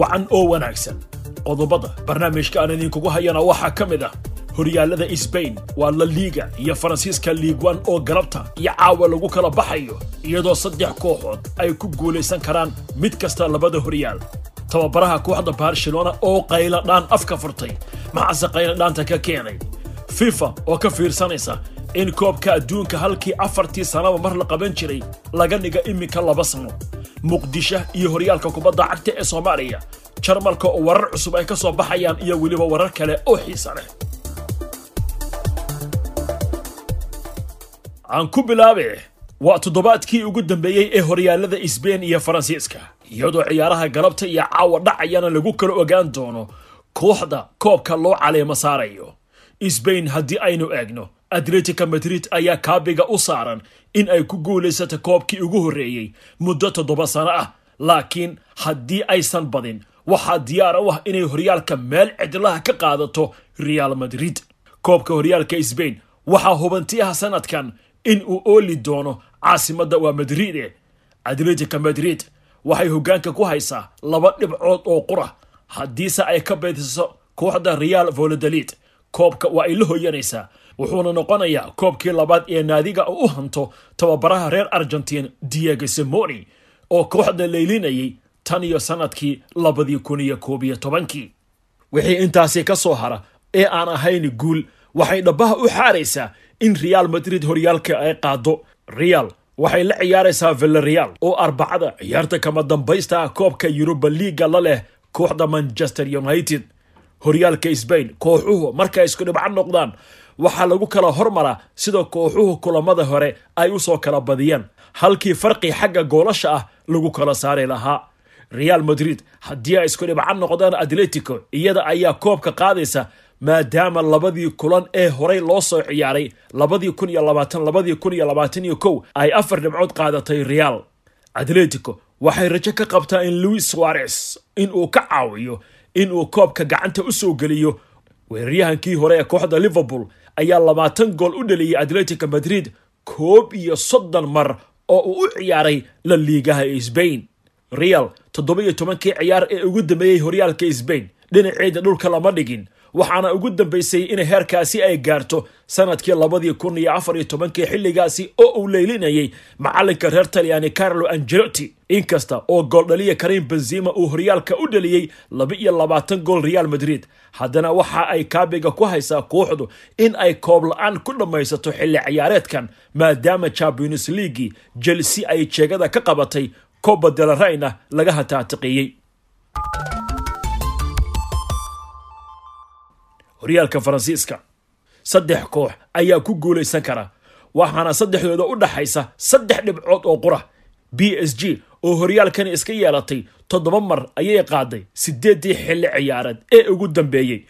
wacan oo wanaagsan. Qodobada barnaamijka aan idinkugu hayana waxaa ka mid ah horyaalada sbain waa la liiga iyo faransiiska liigwan oo galabta iyo caawa lagu kala baxayo iyadoo saddex kooxood ay ku guulaysan karaan mid kasta labada horyaal. Tababaraha kooxda barcelona oo qayladhaan afka furtay maxase qayladhaanta ka keenay. Fifa oo ka fiirsanaysa in koobka adduunka halkii afartii sannaba mar la qaban jiray laga dhiga iminka laba sano muqdisho iyo horyaalka kubadda cagta ee soomaaliya. Jarmalka oo warar cusub ay ka soo baxayaan iyo weliba warar kale oo xiisa leh. Aan ku bilaabe waa toddobaadkii ugu dambeeyey ee horyaalada sbain iyo faransiiska iyadoo ciyaaraha galabta iyo caawa dhacayana lagu kala ogaan doono kooxda koobka loo caleemo saarayo. Sbain haddii aynu eegno atletica madrid ayaa kaabiga u saaran in ay ku guulaysata koobkii ugu horreeyey muddo toddoba sano ah. Laakiin haddii aysan badin waxaa diyaar u ah inay horyaalka meel cidlaha ka qaadato real madrid. Koobka horyaalka sbain waxaa hubantiyaha sanadkan in uu ooli doono caasimadda waa madride atletica madrid waxay hoggaanka ku haysaa laba dhibcood oo qura haddiise ay ka badiso kooxda real voladolid koobka waa ay la hoyanaysaa wuxuuna noqonayaa koobkii labaad ee naadiga u hanto tababaraha reer argentiin diego simoni oo kooxda laylinayay tan iyo sannadkii labadii kun iyo koob iyo tobankii. Wixii intaasi ka soo hara ee aan ahayn guul waxay dhabbaha u xaaraysaa in real madrid horyaalka ay qaado real waxay la ciyaaraysaa villareal oo arbacada ciyaarta kama dambaysta ah koobka yuruba liiga la leh kooxda manchester united. Horyaalka sbain kooxuhu markay isku dhibco noqdaan waxaa lagu kala hormaraa sida kooxuhu kulamada hore ay u soo kala badiyeen. Halkii farqi xagga goolasha ah lagu kala saari lahaa. Real madrid haddii ay isku dhibco noqdaan atletico iyada ayaa koobka qaadaysa maadaama labadii kulan ee horey loo soo ciyaaray labadii kun iyo labaatan labadii kun iyo labaatan iyo kow ay afar dhibcood qaadatay real. Atletico waxay rajo ka qabtaa in louis suarez inuu ka caawiyo inuu koobka gacanta u soo geliyo weeraryahankii hore ee kooxda liverpool ayaa labaatan gool u dhaliyey atletica madrid koob iyo soddon mar oo uu u ciyaaray la liigaha sbain real toddoba iyo tobankii ciyaar ee ugu dambeeyey horyaalka sbain dhinaceeda dhulka lama dhigin. Waxaana ugu dambaysay in heerkaasi ay gaarto sannadkii labadii kun iyo afar iyo tobankii xilligaasi oo uu leylinayay macalinka reer talyaani carlo angelotti inkasta oo gooldhaliya karim benzima uu horyaalka u dhaliyey laba iyo labaatan gool real madrid haddana waxa ay kaabiga ku haysaa kooxdu in ay koob la'aan ku dhammaysato xilli ciyaareedkan maadaama champions leagui chelsea ay jeegada ka qabatay coba delarayna laga hataatiqiyey. Horyaalka faransiiska. Saddex koox ayaa ku guulaysan kara. Waxaana saddexdooda u dhaxaysa saddex dhibcood oo qura b s g oo horyaalkani iska yeelatay toddoba mar ayay qaaday siddeeddii xilli ciyaareed ee ugu dambeeyey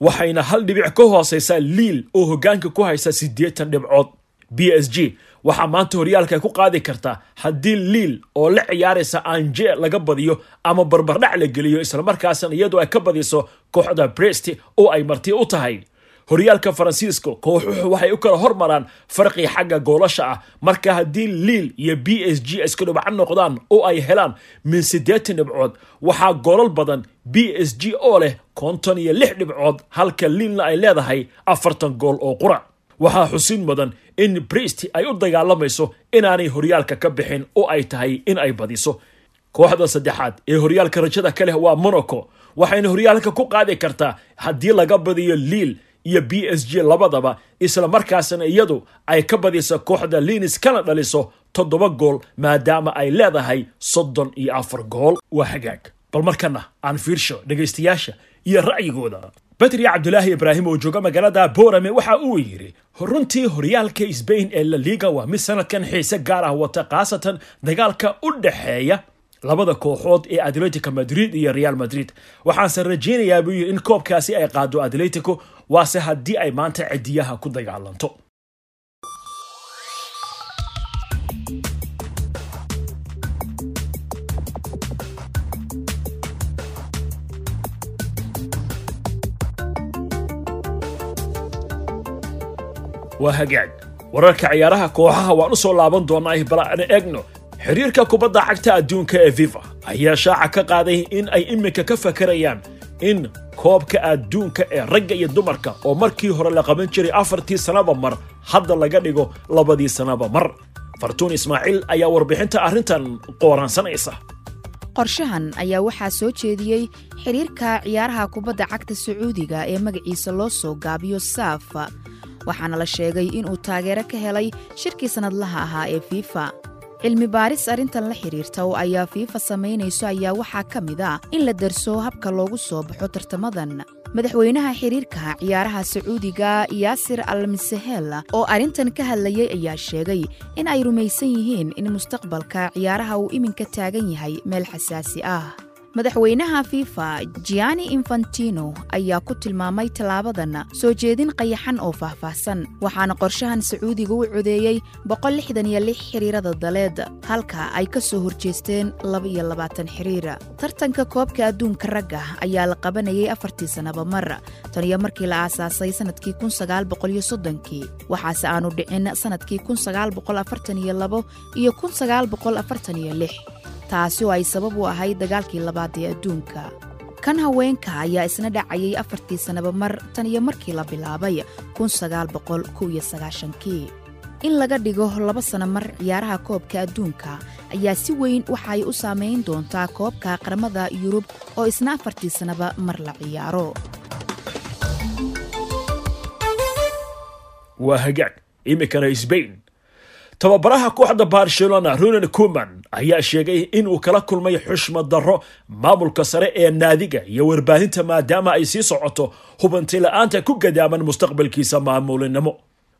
waxayna hal dhibic ka hoosaysaa liil oo hoggaanka ku haysa siddeetan dhibcood. B s g waxaa maanta horyaalka ku qaadi kartaa haddii liil oo la ciyaaraysa anje laga badiyo ama barbardhac la geliyo islamarkaasna iyadoo ay ka badiso kooxda brest oo ay marti u tahay. Horyaalka faransiiska kooxuhu waxay u kala hormaraan farqi xagga goolasha ah. Marka haddii liil iyo b s g isku dhibco noqdaan oo ay helaan min siddeetan dhibcood waxaa goolal badan b s g oo leh konton iyo lix dhibcood halka liilna ay leedahay afartan gool oo qura. Waxaa xusin mudan in brest ay u dagaalamayso inaanay horyaalka ka bixin oo ay tahay in ay badiso. Kooxda saddexaad ee horyaalka rajada ka leh waa monaco waxayna horyaalka ku qaadi kartaa haddii laga badiyo liil iyo b s g labadaba isla markaasna iyadu ay ka badiso kooxda linis kana dhaliso toddoba gool maadaama ay leedahay soddon iyo afar gool. Waa hagaag bal markana aan fiirsho dhegaystayaasha iyo ra'yigooda bedri cabdulaahi ibraahim oo jooga magaalada borame waxa uu yidhi runtii horyaalka sbain ee la liga waa mid sanadkan xiise gaar ah wata khaasatan dagaalka u dhexeeya labada kooxood ee atletica madrid iyo real madrid. Waxaanse rajaynayaa buu yidhi in koobkaasi ay qaado atletico waase haddii ay maanta cidiyaha ku dagaalanto waa hagaag. Wararka ciyaaraha kooxaha waan u soo laaban doonaa bal aan eegno. Xiriirka kubadda cagta adduunka ee fifa ayaa shaaca ka qaaday in ay iminka ka fakarayaan in koobka adduunka ee ragga iyo dumarka oo markii hore la qaban jiray afartii sannaba mar hadda laga dhigo labadii sannaba mar. Fartuun ismaaciil ayaa warbixinta arrintan qooraansanaysa qorshahan ayaa waxaa soo jeediyey xiriirka ciyaaraha kubadda cagta sacuudiga ee magaciisa loo soo gaabiyo saaf waxaana la sheegay inuu taageero ka helay shirkii sannadlaha ahaa ee fiifa cilmi baaris arrintan la xidhiirta oo ayaa fiifa samaynayso ayaa waxaa ka mid ah in la darso habka loogu soo baxo tartamadan. Madaxweynaha xiriirka ciyaaraha sacuudiga yaasir al misahel oo arrintan ka hadlayay ayaa sheegay in ay rumaysan yihiin in mustaqbalka ciyaaraha uu iminka taagan yahay meel xasaasi ah madaxweynaha fifa giani infantino ayaa ku tilmaamay tallaabadan soo jeedin qayaxan oo faahfaahsan. Waxaana qorshahan sacuudiga u codeeyey xiriirada daleed halka ay ka soo horjeesteen xiriir. Tartanka koobka adduunka ragga ayaa la qabanayay afartii sannaba mar taniyo markii la aasaasay sannadkii kii waxaase aanu dhicin sannadkii iyo taasi oo ay sabab u ahayd dagaalkii labaad ee adduunka. Kan haweenka ayaa isna dhacayay afartii sannaba mar tan iyo markii la bilaabay in laga dhigo laba sana mar ciyaaraha koobka adduunka ayaa si weyn waxa ay u saamayn doontaa koobka qaramada yurub oo isna afartii sannaba mar la ciyaaro. Waa hagaag iminkana sbain tababaraha kooxda barcelona ronald kuman ayaa sheegay inuu kala kulmay xushmad darro maamulka sare ee naadiga iyo warbaahinta maadaama ay sii socoto hubanti la'aanta ku gadaaman mustaqbalkiisa maamulinimo.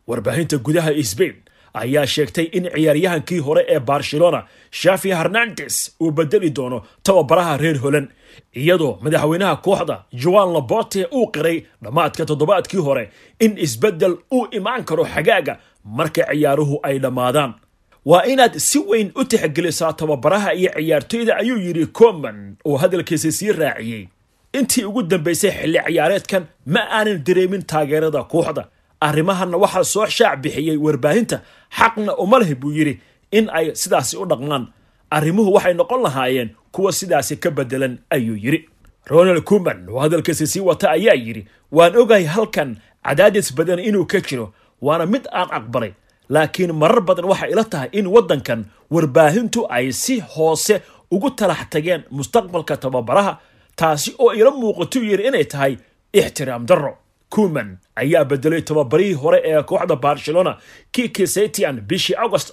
Warbaahinta gudaha sbain ayaa sheegtay in ciyaaryahankii hore ee barcelona shafi hernandes uu bedeli doono tababaraha reer holan iyadoo madaxweynaha kooxda joan labote uu qiray dhammaadka toddobaadkii hore in isbeddel uu imaan karo xagaaga marka ciyaaruhu ay dhammaadaan. Waa inaad si weyn u tixgelisaa tababaraha iyo ciyaartoyda ayuu yidhi coman oo hadalkiisa sii raaciyey. Intii ugu dambaysay xilli ciyaareedkan ma aanan dareemin taageerada kooxda. Arrimahanna waxaa soo shaac bixiyey warbaahinta xaqna uma leh buu yidhi in ay sidaasi u dhaqmaan. Arrimuhu waxay noqon lahaayeen kuwa sidaasi ka bedelan ayuu yidhi. Ronald kuman oo hadalkiisa sii wata ayaa yidhi waan ogahay halkan cadaadis badan inuu ka jiro waana mid aan aqbalay laakiin marar badan waxay ila tahay in waddankan warbaahintu ay si hoose ugu talax tageen mustaqbalka tababaraha taasi oo ila muuqatuu yidhi inay tahay ixtiraam darro. Kuman ayaa bedelay tababarihii hore ee kooxda barcelona kiki setian bishii agost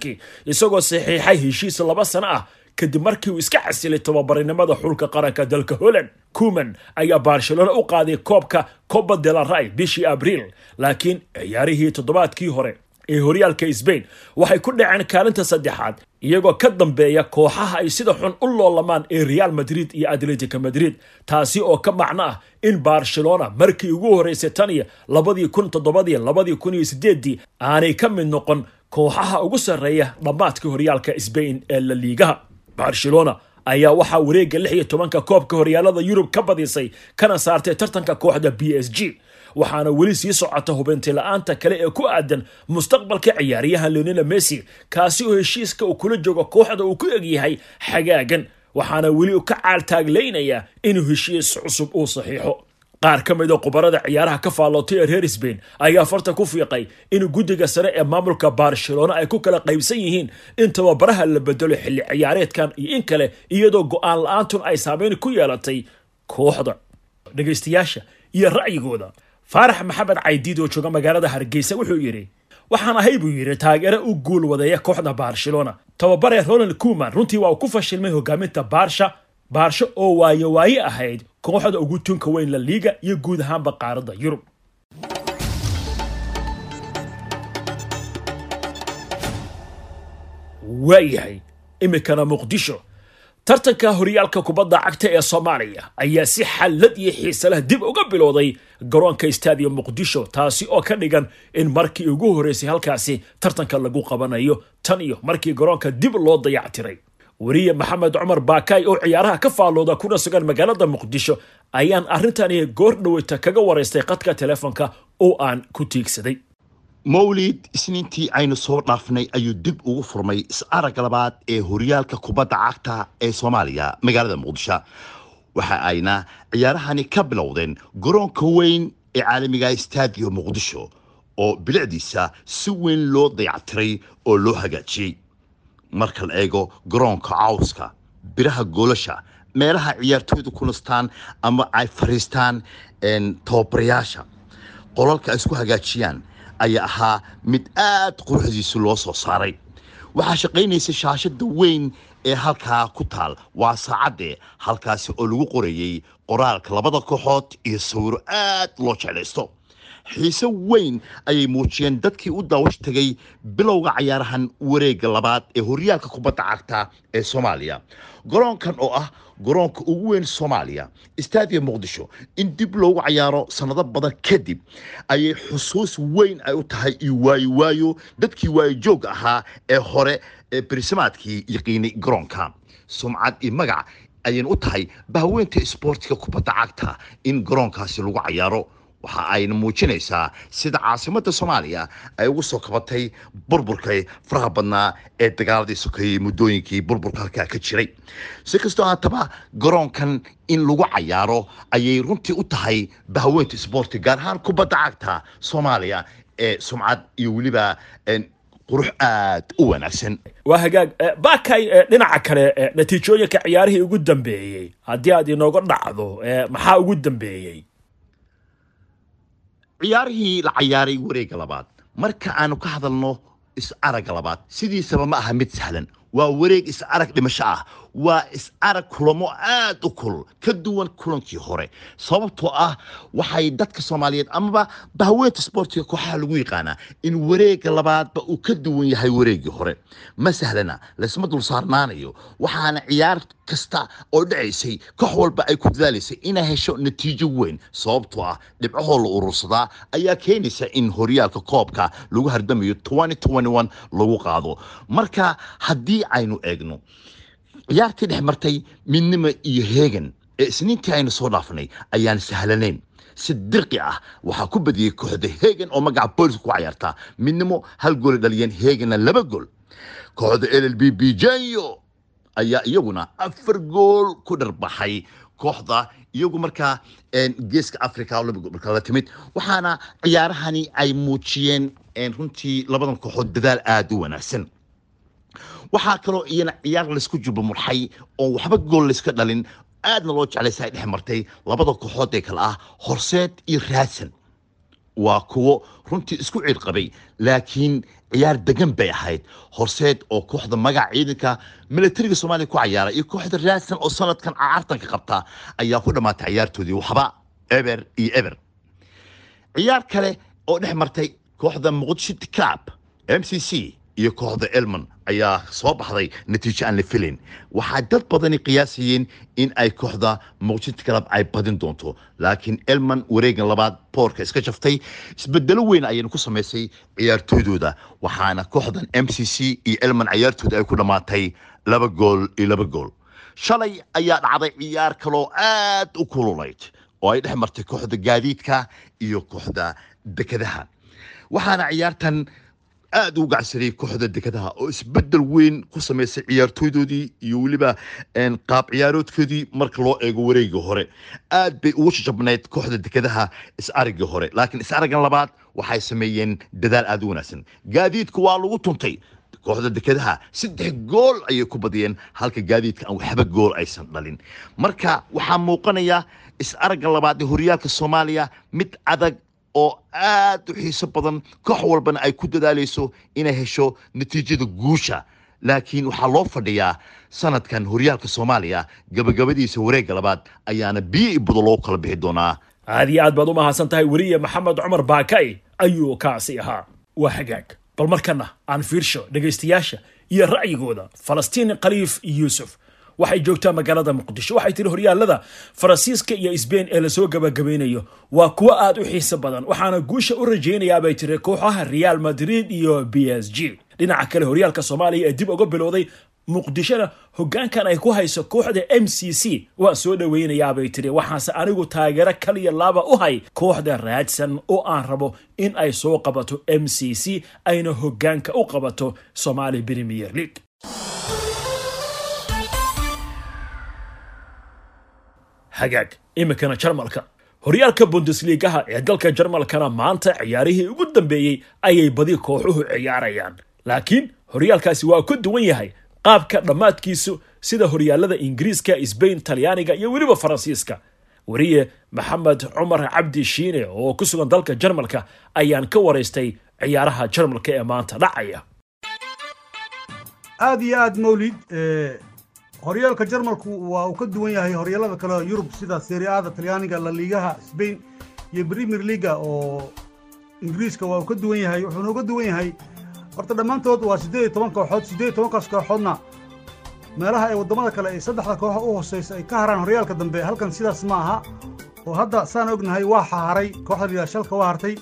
kii isagoo saxiixay heshiis laba sano ah kadib markii uu iska casilay tababarinimada xulka qaranka dalka holland kuman ayaa barcelona u qaaday koobka coba de la ray bishii abriil laakiin ciyaarihii toddobaadkii hore ee horyaalka sbain waxay ku dhaceen kaalinta saddexaad iyagoo ka dambeeya kooxaha ay sida xun u loolamaan ee real madrid iyo atletica madrid taasi oo ka macno ah in barcelona markii ugu horreysay tan iyo labadii kun toddobadii labadii kun iyo sideeddii aanay ka mid noqon kooxaha ugu sarreeya dhammaadka horyaalka sbain ee la liigaha barcelona ayaa waxaa wareegga lix iyo tobanka koobka horyaalada yurub ka badisay kana saartay tartanka kooxda b s g. Waxaana weli sii socota hubinti la'aanta kale ee ku aadan mustaqbalka ciyaaryahan leonela messi kaasi oo heshiiska uu kula joogo kooxda uu ku egyahay xagaagan. Waxaana weli ka caaltaaglaynayaa inuu heshiis cusub uu saxiixo qaar ka mid a khubarada ciyaaraha ka faallootay ee reer sbain ayaa farta ku fiiqay in guddiga sare ee maamulka barcelona ay ku kala qaybsan yihiin in tababaraha la bedelo xilli ciyaareedkan iyo in kale iyadoo go'aan la'aantun ay saameyn ku yeelatay kooxda. Dhegaystayaasha iyo ra'yigooda faarax maxamed caydiid oo jooga magaalada hargeysa wuxuu yidhi waxaan ahay buu yidhi taageero u guul wadeeya kooxda barcelona. Tababare ronald kuman runtii waa uu ku fashilmay hogaaminta baarsha baarsho oo waayo waaye ahayd kooxda ugu tunka weyn la liiga iyo guud ahaanba qaaradda yurub. Waayahay iminkana muqdisho. Tartanka horyaalka kubadda cagta ee soomaaliya ayaa si xallad iyo xiise leh dib uga bilowday garoonka stadium muqdisho taasi oo ka dhigan in markii ugu horreysay halkaasi tartanka lagu qabanayo tan iyo markii garoonka dib loo dayactiray weriye maxamed cumar baakaay oo ciyaaraha ka faallooda kuna sugan magaalada muqdisho ayaan arrintani goor dhaweyta kaga waraystay qadka telefoonka oo aan ku tiigsaday. Mawlid isniintii aynu soo dhaafnay ayuu dib ugu furmay is-arag labaad ee horyaalka kubadda cagta ee soomaaliya magaalada muqdisho. Waxa ayna ciyaarahani ka bilowdeen garoonka weyn ee caalamiga stadio muqdisho oo bilicdiisa si weyn loo dayactiray oo loo hagaajiyey marka la eego garoonka cawska biraha goolasha meelaha ciyaartooyda ku nastaan ama ay fariistaan tababarayaasha qolalka ay isku hagaajiyaan ayaa ahaa mid aad quruxdiisu loo soo saaray. Waxaa shaqaynaysa shaashada weyn ee halkaa ku taal. Waa saacadde halkaasi oo lagu qorayey qoraalka labada kooxood iyo sawiro aad loo jeclaysto xiise weyn ayay muujiyeen dadkii u daawash tegay bilowga cayaarahan wareegga labaad ee horyaalka kubadda cagta ee soomaaliya. Garoonkan oo ah garoonka ugu weyn soomaaliya staadium muqdisho in dib loogu cayaaro sannado badan kadib ayay xusuus weyn ay u tahay iyo waayo waayo dadkii waayo joogga ahaa ee hore ee berisamaadkii yaqiinay garoonka. Sumcad iyo magac ayayna u tahay bahweynta isboortiga kubadda cagta in garoonkaasi lagu cayaaro waxa ayna muujinaysaa sida caasimadda soomaaliya ay ugu soo kabatay burburkay faraha badnaa ee dagaaladii sokeeyey muddooyinkii burburka halkaa ka jiray. Si kastoo haataba garoonkan in lagu cayaaro ayay runtii u tahay bahweynta isboorti gaar ahaan kubadda cagta soomaaliya ee sumcad iyo weliba qurux aad u wanaagsan. Waa hagaag bakay dhinaca kale natiijooyinka ciyaarihii ugu dambeeyey. Haddii aad inooga dhacdo maxaa ugu dambeeyey ciyaarihii la cayaaray wareegga labaad. Marka aanu ka hadalno is-aragga labaad sidiisaba ma aha mid sahlan waa wareeg is-arag dhimasho ah. Waa is-arag kulamo aad u kulul. Ka duwan kulankii hore. Sababtoo ah waxay dadka soomaaliyeed amaba bahweynta sboortiga kooxaha lagu yaqaanaa in wareegga labaadba uu ka duwan yahay wareeggii hore. Ma sahlana laysma dul waxaana ciyaar kasta oo dhacaysay koox walba ay ku dadaalaysay inay hesho natiijo weyn. Sababtoo ah dhibcahoo la urursadaa ayaa keenaysa in horyaalka koobka lagu hardamayo lagu qaado. Marka haddii aynu eegno. Ciyaartii dhex martay midnimo iyo heegan ee isniintii aynu soo dhaafnay ayaan sahlanayn. Si dirqi ah waxaa ku badiyey kooxda heegan oo magaca booliska ku cayaartaa midnimo hal goolay dhaliyeen heeganna laba gool. Kooxda l l b bijanyo ayaa iyaguna afar gool ku dharbaxay kooxda iyagu markaa geeska africa marka la timid. Waxaana ciyaarahani ay muujiyeen runtii labadan kooxood dadaal aada u wanaagsan waxaa kaloo iyana ciyaar laysku jubamurxay oon waxba gool layska dhalin. Aadna loo jeclaysa ay dhex martay labada kooxood ee kale ah horseed iyo raadsan. Waa kuwo runtii isku ciid qabay laakiin ciyaar degan bay ahayd. Horseed oo kooxda magaca ciidanka milatariga soomaaliya ku cayaara iyo kooxda raadsan oo sanadkan caartanka qabta ayaa ku dhammaatay ciyaartoodii waxba. Eber iyo eber ciyaar kale oo dhex martay kooxda muqdisho club m c c iyo kooxda elman ayaa soo baxday natiijo aan la filayn. Waxaa dad badani qiyaasayeen in ay kooxda muqdisho club ay badin doonto laakiin elman wareegan labaad boorka iska jaftay isbedelo weyn ayayna ku samaysay ciyaartooydooda waxaana kooxdan m c c iyo elman ciyaartooda ay ku dhammaatay laba gool iyo laba gool. Shalay ayaa dhacday ciyaar kaloo aad u kululayd oo ay dhex martay kooxda gaadiidka iyo kooxda dekadaha. Waxaana ciyaartan aada u gacsanayay kooxda dekadaha oo isbeddel weyn ku samaysay ciyaartooydoodii iyo weliba qaab ciyaaroodkoodii marka loo eego wareegii hore. Aad bay ugu jajabnayd kooxda dekadaha is-arigii hore laakiin is-araggan labaad waxay sameeyeen dadaal aada u wanaagsan. Gaadiidku waa lagu tuntay. Kooxda dekadaha saddex gool ayay ku badiyeen halka gaadiidka aan waxba gool aysan dhalin. Marka waxaa muuqanaya is-aragga labaad ee horyaalka soomaaliya mid adag oo aad u xiiso badan koox walbana ay ku dadaalayso inay hesho natiijada guusha. Laakiin waxaa loo fadhiyaa sanadkan horyaalka soomaaliya gabagabadiisa wareegga labaad ayaana biyo i budo kala bixi doonaa. Aad iyo aad baad u mahadsan tahay weliye maxamed cumar baakay ayuu kaasi ahaa. Waa hagaag bal markana aan fiirsho dhegaystayaasha iyo ra'yigooda falastiin khaliif yuusuf waxay joogtaa magaalada muqdisho. Waxay tiri horyaalada faransiiska iyo sbain ee la soo gabagabeynayo waa kuwo aad u xiiso badan waxaana guusha u rajaynayaa bay tiri kooxaha real madrid iyo b s g. Dhinaca kale horyaalka soomaaliya ee dib uga bilowday muqdishona hoggaankan ay ku hayso kooxda m c c waan soo dhoweynayaabay tiri waxaase anigu taageero kaliya laaba u hay kooxda raadsan oo aan rabo in ay soo qabato m c c ayna hoggaanka u qabato somaali premier league hagaag iminkana jarmalka. Horyaalka bundesligaha ee dalka jarmalkana maanta ciyaarihii ugu dambeeyey ayay badi kooxuhu ciyaarayaan. Laakiin horyaalkaasi waa ku duwan yahay qaabka dhammaadkiisu sida horyaalada ingiriiska sbain talyaaniga iyo weliba faransiiska. Weriye maxamed cumar cabdi shiine oo ku sugan dalka jarmalka ayaan ka waraystay ciyaaraha jarmalka ee maanta dhacaya. Aad iyo aad mawlid horyaalka jarmalku waa uu ka duwan yahay horyaalada kale yurub sida seriaada talyaaniga laliigaha sbain iyo premier leaga oo ingiriiska waa uu ka duwan yahay wuxuuna uga duwan yahay. Horta dhammaantood waa siddeed iyo toban kooxood siddeed iyo tobankaas kooxoodna meelaha ay waddamada kale ay saddexda kooxa u hooseysa ay ka haraan horyaalka dambe halkan sidaas ma aha. Oo hadda saan ognahay waa haray kooxda liyaa shalka waa hartay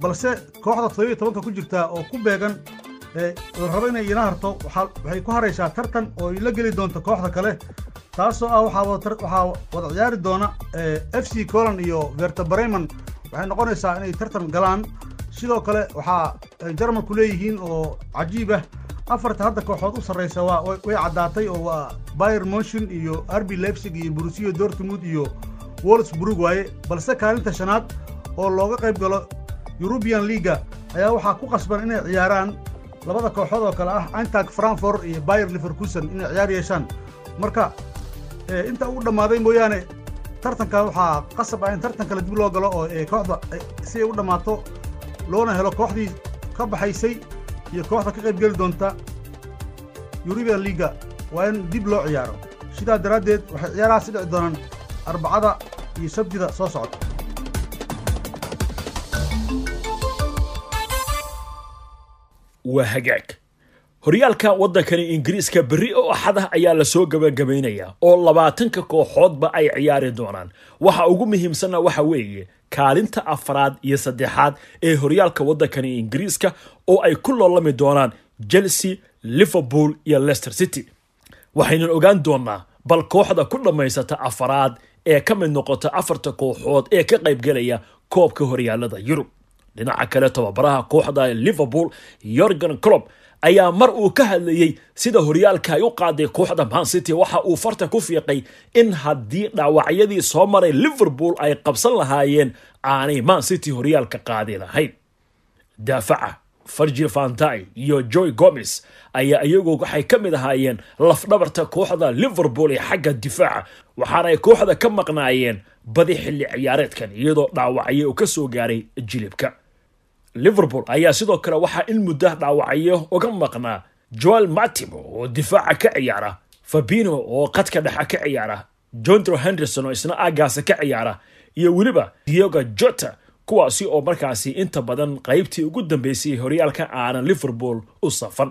balse kooxda toddobiyo tobanka ku jirta oo ku beegan la rabo inay ina harto waxay ku haraysaa tartan oo la geli doonto kooxda kale. Taasoo ah waxaa wada ciyaari doona f c colan iyo verta breman waxay noqonaysaa inay tartan galaan. Sidoo kale waxaa jarmalku leeyihiin oo cajiib ah afarta hadda kooxood u sarraysa way caddaatay oo waa bayer motion iyo arbi leipzig iyo borussia dortmund iyo wolsburg waaye. Balse kaalinta shanaad oo looga qayb galo eurubian leaga ayaa waxaa ku qasban inay ciyaaraan labada kooxood oo kale ah antag frankfort iyo bayer liverkusen inay ciyaar yeeshaan. Marka inta ugu dhammaaday mooyaane tartanka waxaa qasab ah in tartan kale dib loo galo oo kooxda si ay u dhammaato loona helo kooxdii ka baxaysay iyo kooxda ka qayb geli doonta eurubian leaga waa in dib loo ciyaaro. Sidaa daraaddeed waxay ciyaarahaasi dhici doonaan arbacada iyo sabtida soo socota waa hagaag. Horyaalka waddankani ingiriiska berri oo axadah ayaa la soo gabagabaynayaa oo labaatanka kooxoodba ay ciyaari doonaan. Waxa ugu muhiimsanna waxa weeye kaalinta afraad iyo saddexaad ee horyaalka waddankani ingiriiska oo ay ku loolami doonaan chelsea liverpool iyo leicester city. Waxaynan ogaan doonaa bal kooxda ku dhammaysata afraad ee ka mid noqota afarta kooxood ee ka qaybgelaya koobka horyaalada yurub dhinaca kale tababaraha kooxda liverpool yorgan clob ayaa mar uu ka hadlayey sida horyaalka ay u qaaday kooxda mancity waxa uu farta ku fiiqay in haddii dhaawacyadii soo maray liverpool ay qabsan lahaayeen aanay mancity horyaalka qaadi lahayn daafaca farjil fantai iyo joy gomes ayaa iyagu waxay ka mid ahaayeen lafdhabarta kooxda liverpool ee xagga difaaca waxaana ay kooxda ka maqnaayeen badi xilli ciyaareedkan iyadoo dhaawacyo uu ka soo gaaray jilibka liverpool ayaa sidoo kale waxaa in muddo dhaawacyo uga maqnaa joel matimo oo difaaca ka ciyaara fabino oo qadka dhexa ka ciyaara jontro henderson oo isna aagaasa ka ciyaara iyo weliba diogo jota kuwaasi oo markaasi inta badan qaybtii ugu dambeysay horyaalka aanan liverpool u safan.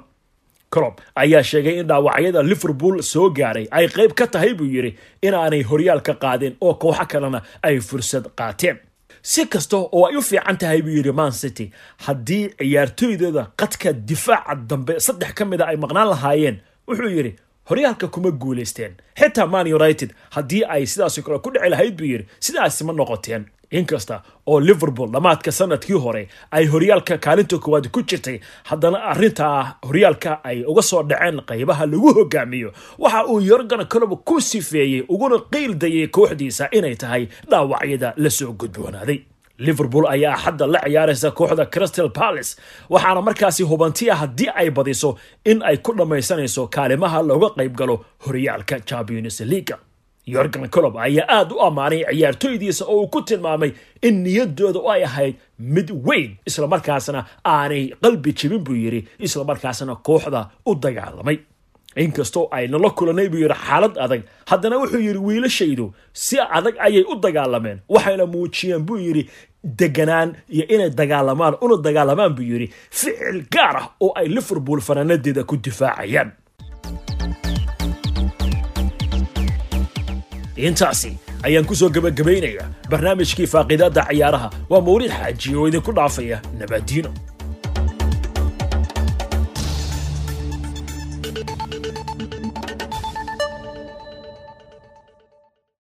Colob ayaa sheegay in dhaawacyada liverpool soo gaaray ay qayb ka tahay buu yidhi inaanay horyaalka qaadin oo kooxo kalena ay fursad qaateen si kasta oo ay u fiican tahay buu yidhi man city. Haddii ciyaartooydooda qadka difaaca dambe saddex ka mid a ay maqnaan lahaayeen wuxuu yidhi horyaalka kuma guulaysteen. Xitaa man united haddii ay sidaasoo kale ku dhici lahayd buu yidhi sidaasi ma noqoteen inkasta oo liverpool dhammaadka sannadkii hore ay horyaalka kaalinta koowaad ku jirtay haddana arrintaa horyaalka ay uga soo dhaceen qaybaha lagu hogaamiyo waxa uu yorgan colob ku sifeeyey uguna qiildayay kooxdiisa inay tahay dhaawacyada la soo gudboonaaday. Liverpool ayaa xadda la ciyaaraysa kooxda crystal palace waxaana markaasi hubanti ah haddii ay badiso in ay ku dhammaysanayso kaalimaha looga qayb galo horyaalka champions leaga yorgan colob ayaa aada u ammaanay ciyaartooydiisa oo uu ku tilmaamay in niyadooda ay ahayd mid weyn islamarkaasna aanay qalbi jibin buu yidhi islamarkaasna kooxda u dagaalamay. Inkastoo ay nala kulanay buu yidhi xaalad adag. Haddana wuxuu yidhi wiilashaydu si adag ayay u dagaalameen waxayna muujiyeen buu yidhi deganaan iyo inay dagaalamaan una dagaalamaan buu yidhi ficil gaar ah oo ay liverpool fanaanadeeda ku difaacayaan intaasi ayaan ku soo gebagabaynayaa barnaamijkii faaqiidaadda ciyaaraha. Waa mawlid xaaji oo idinku dhaafaya nabadiino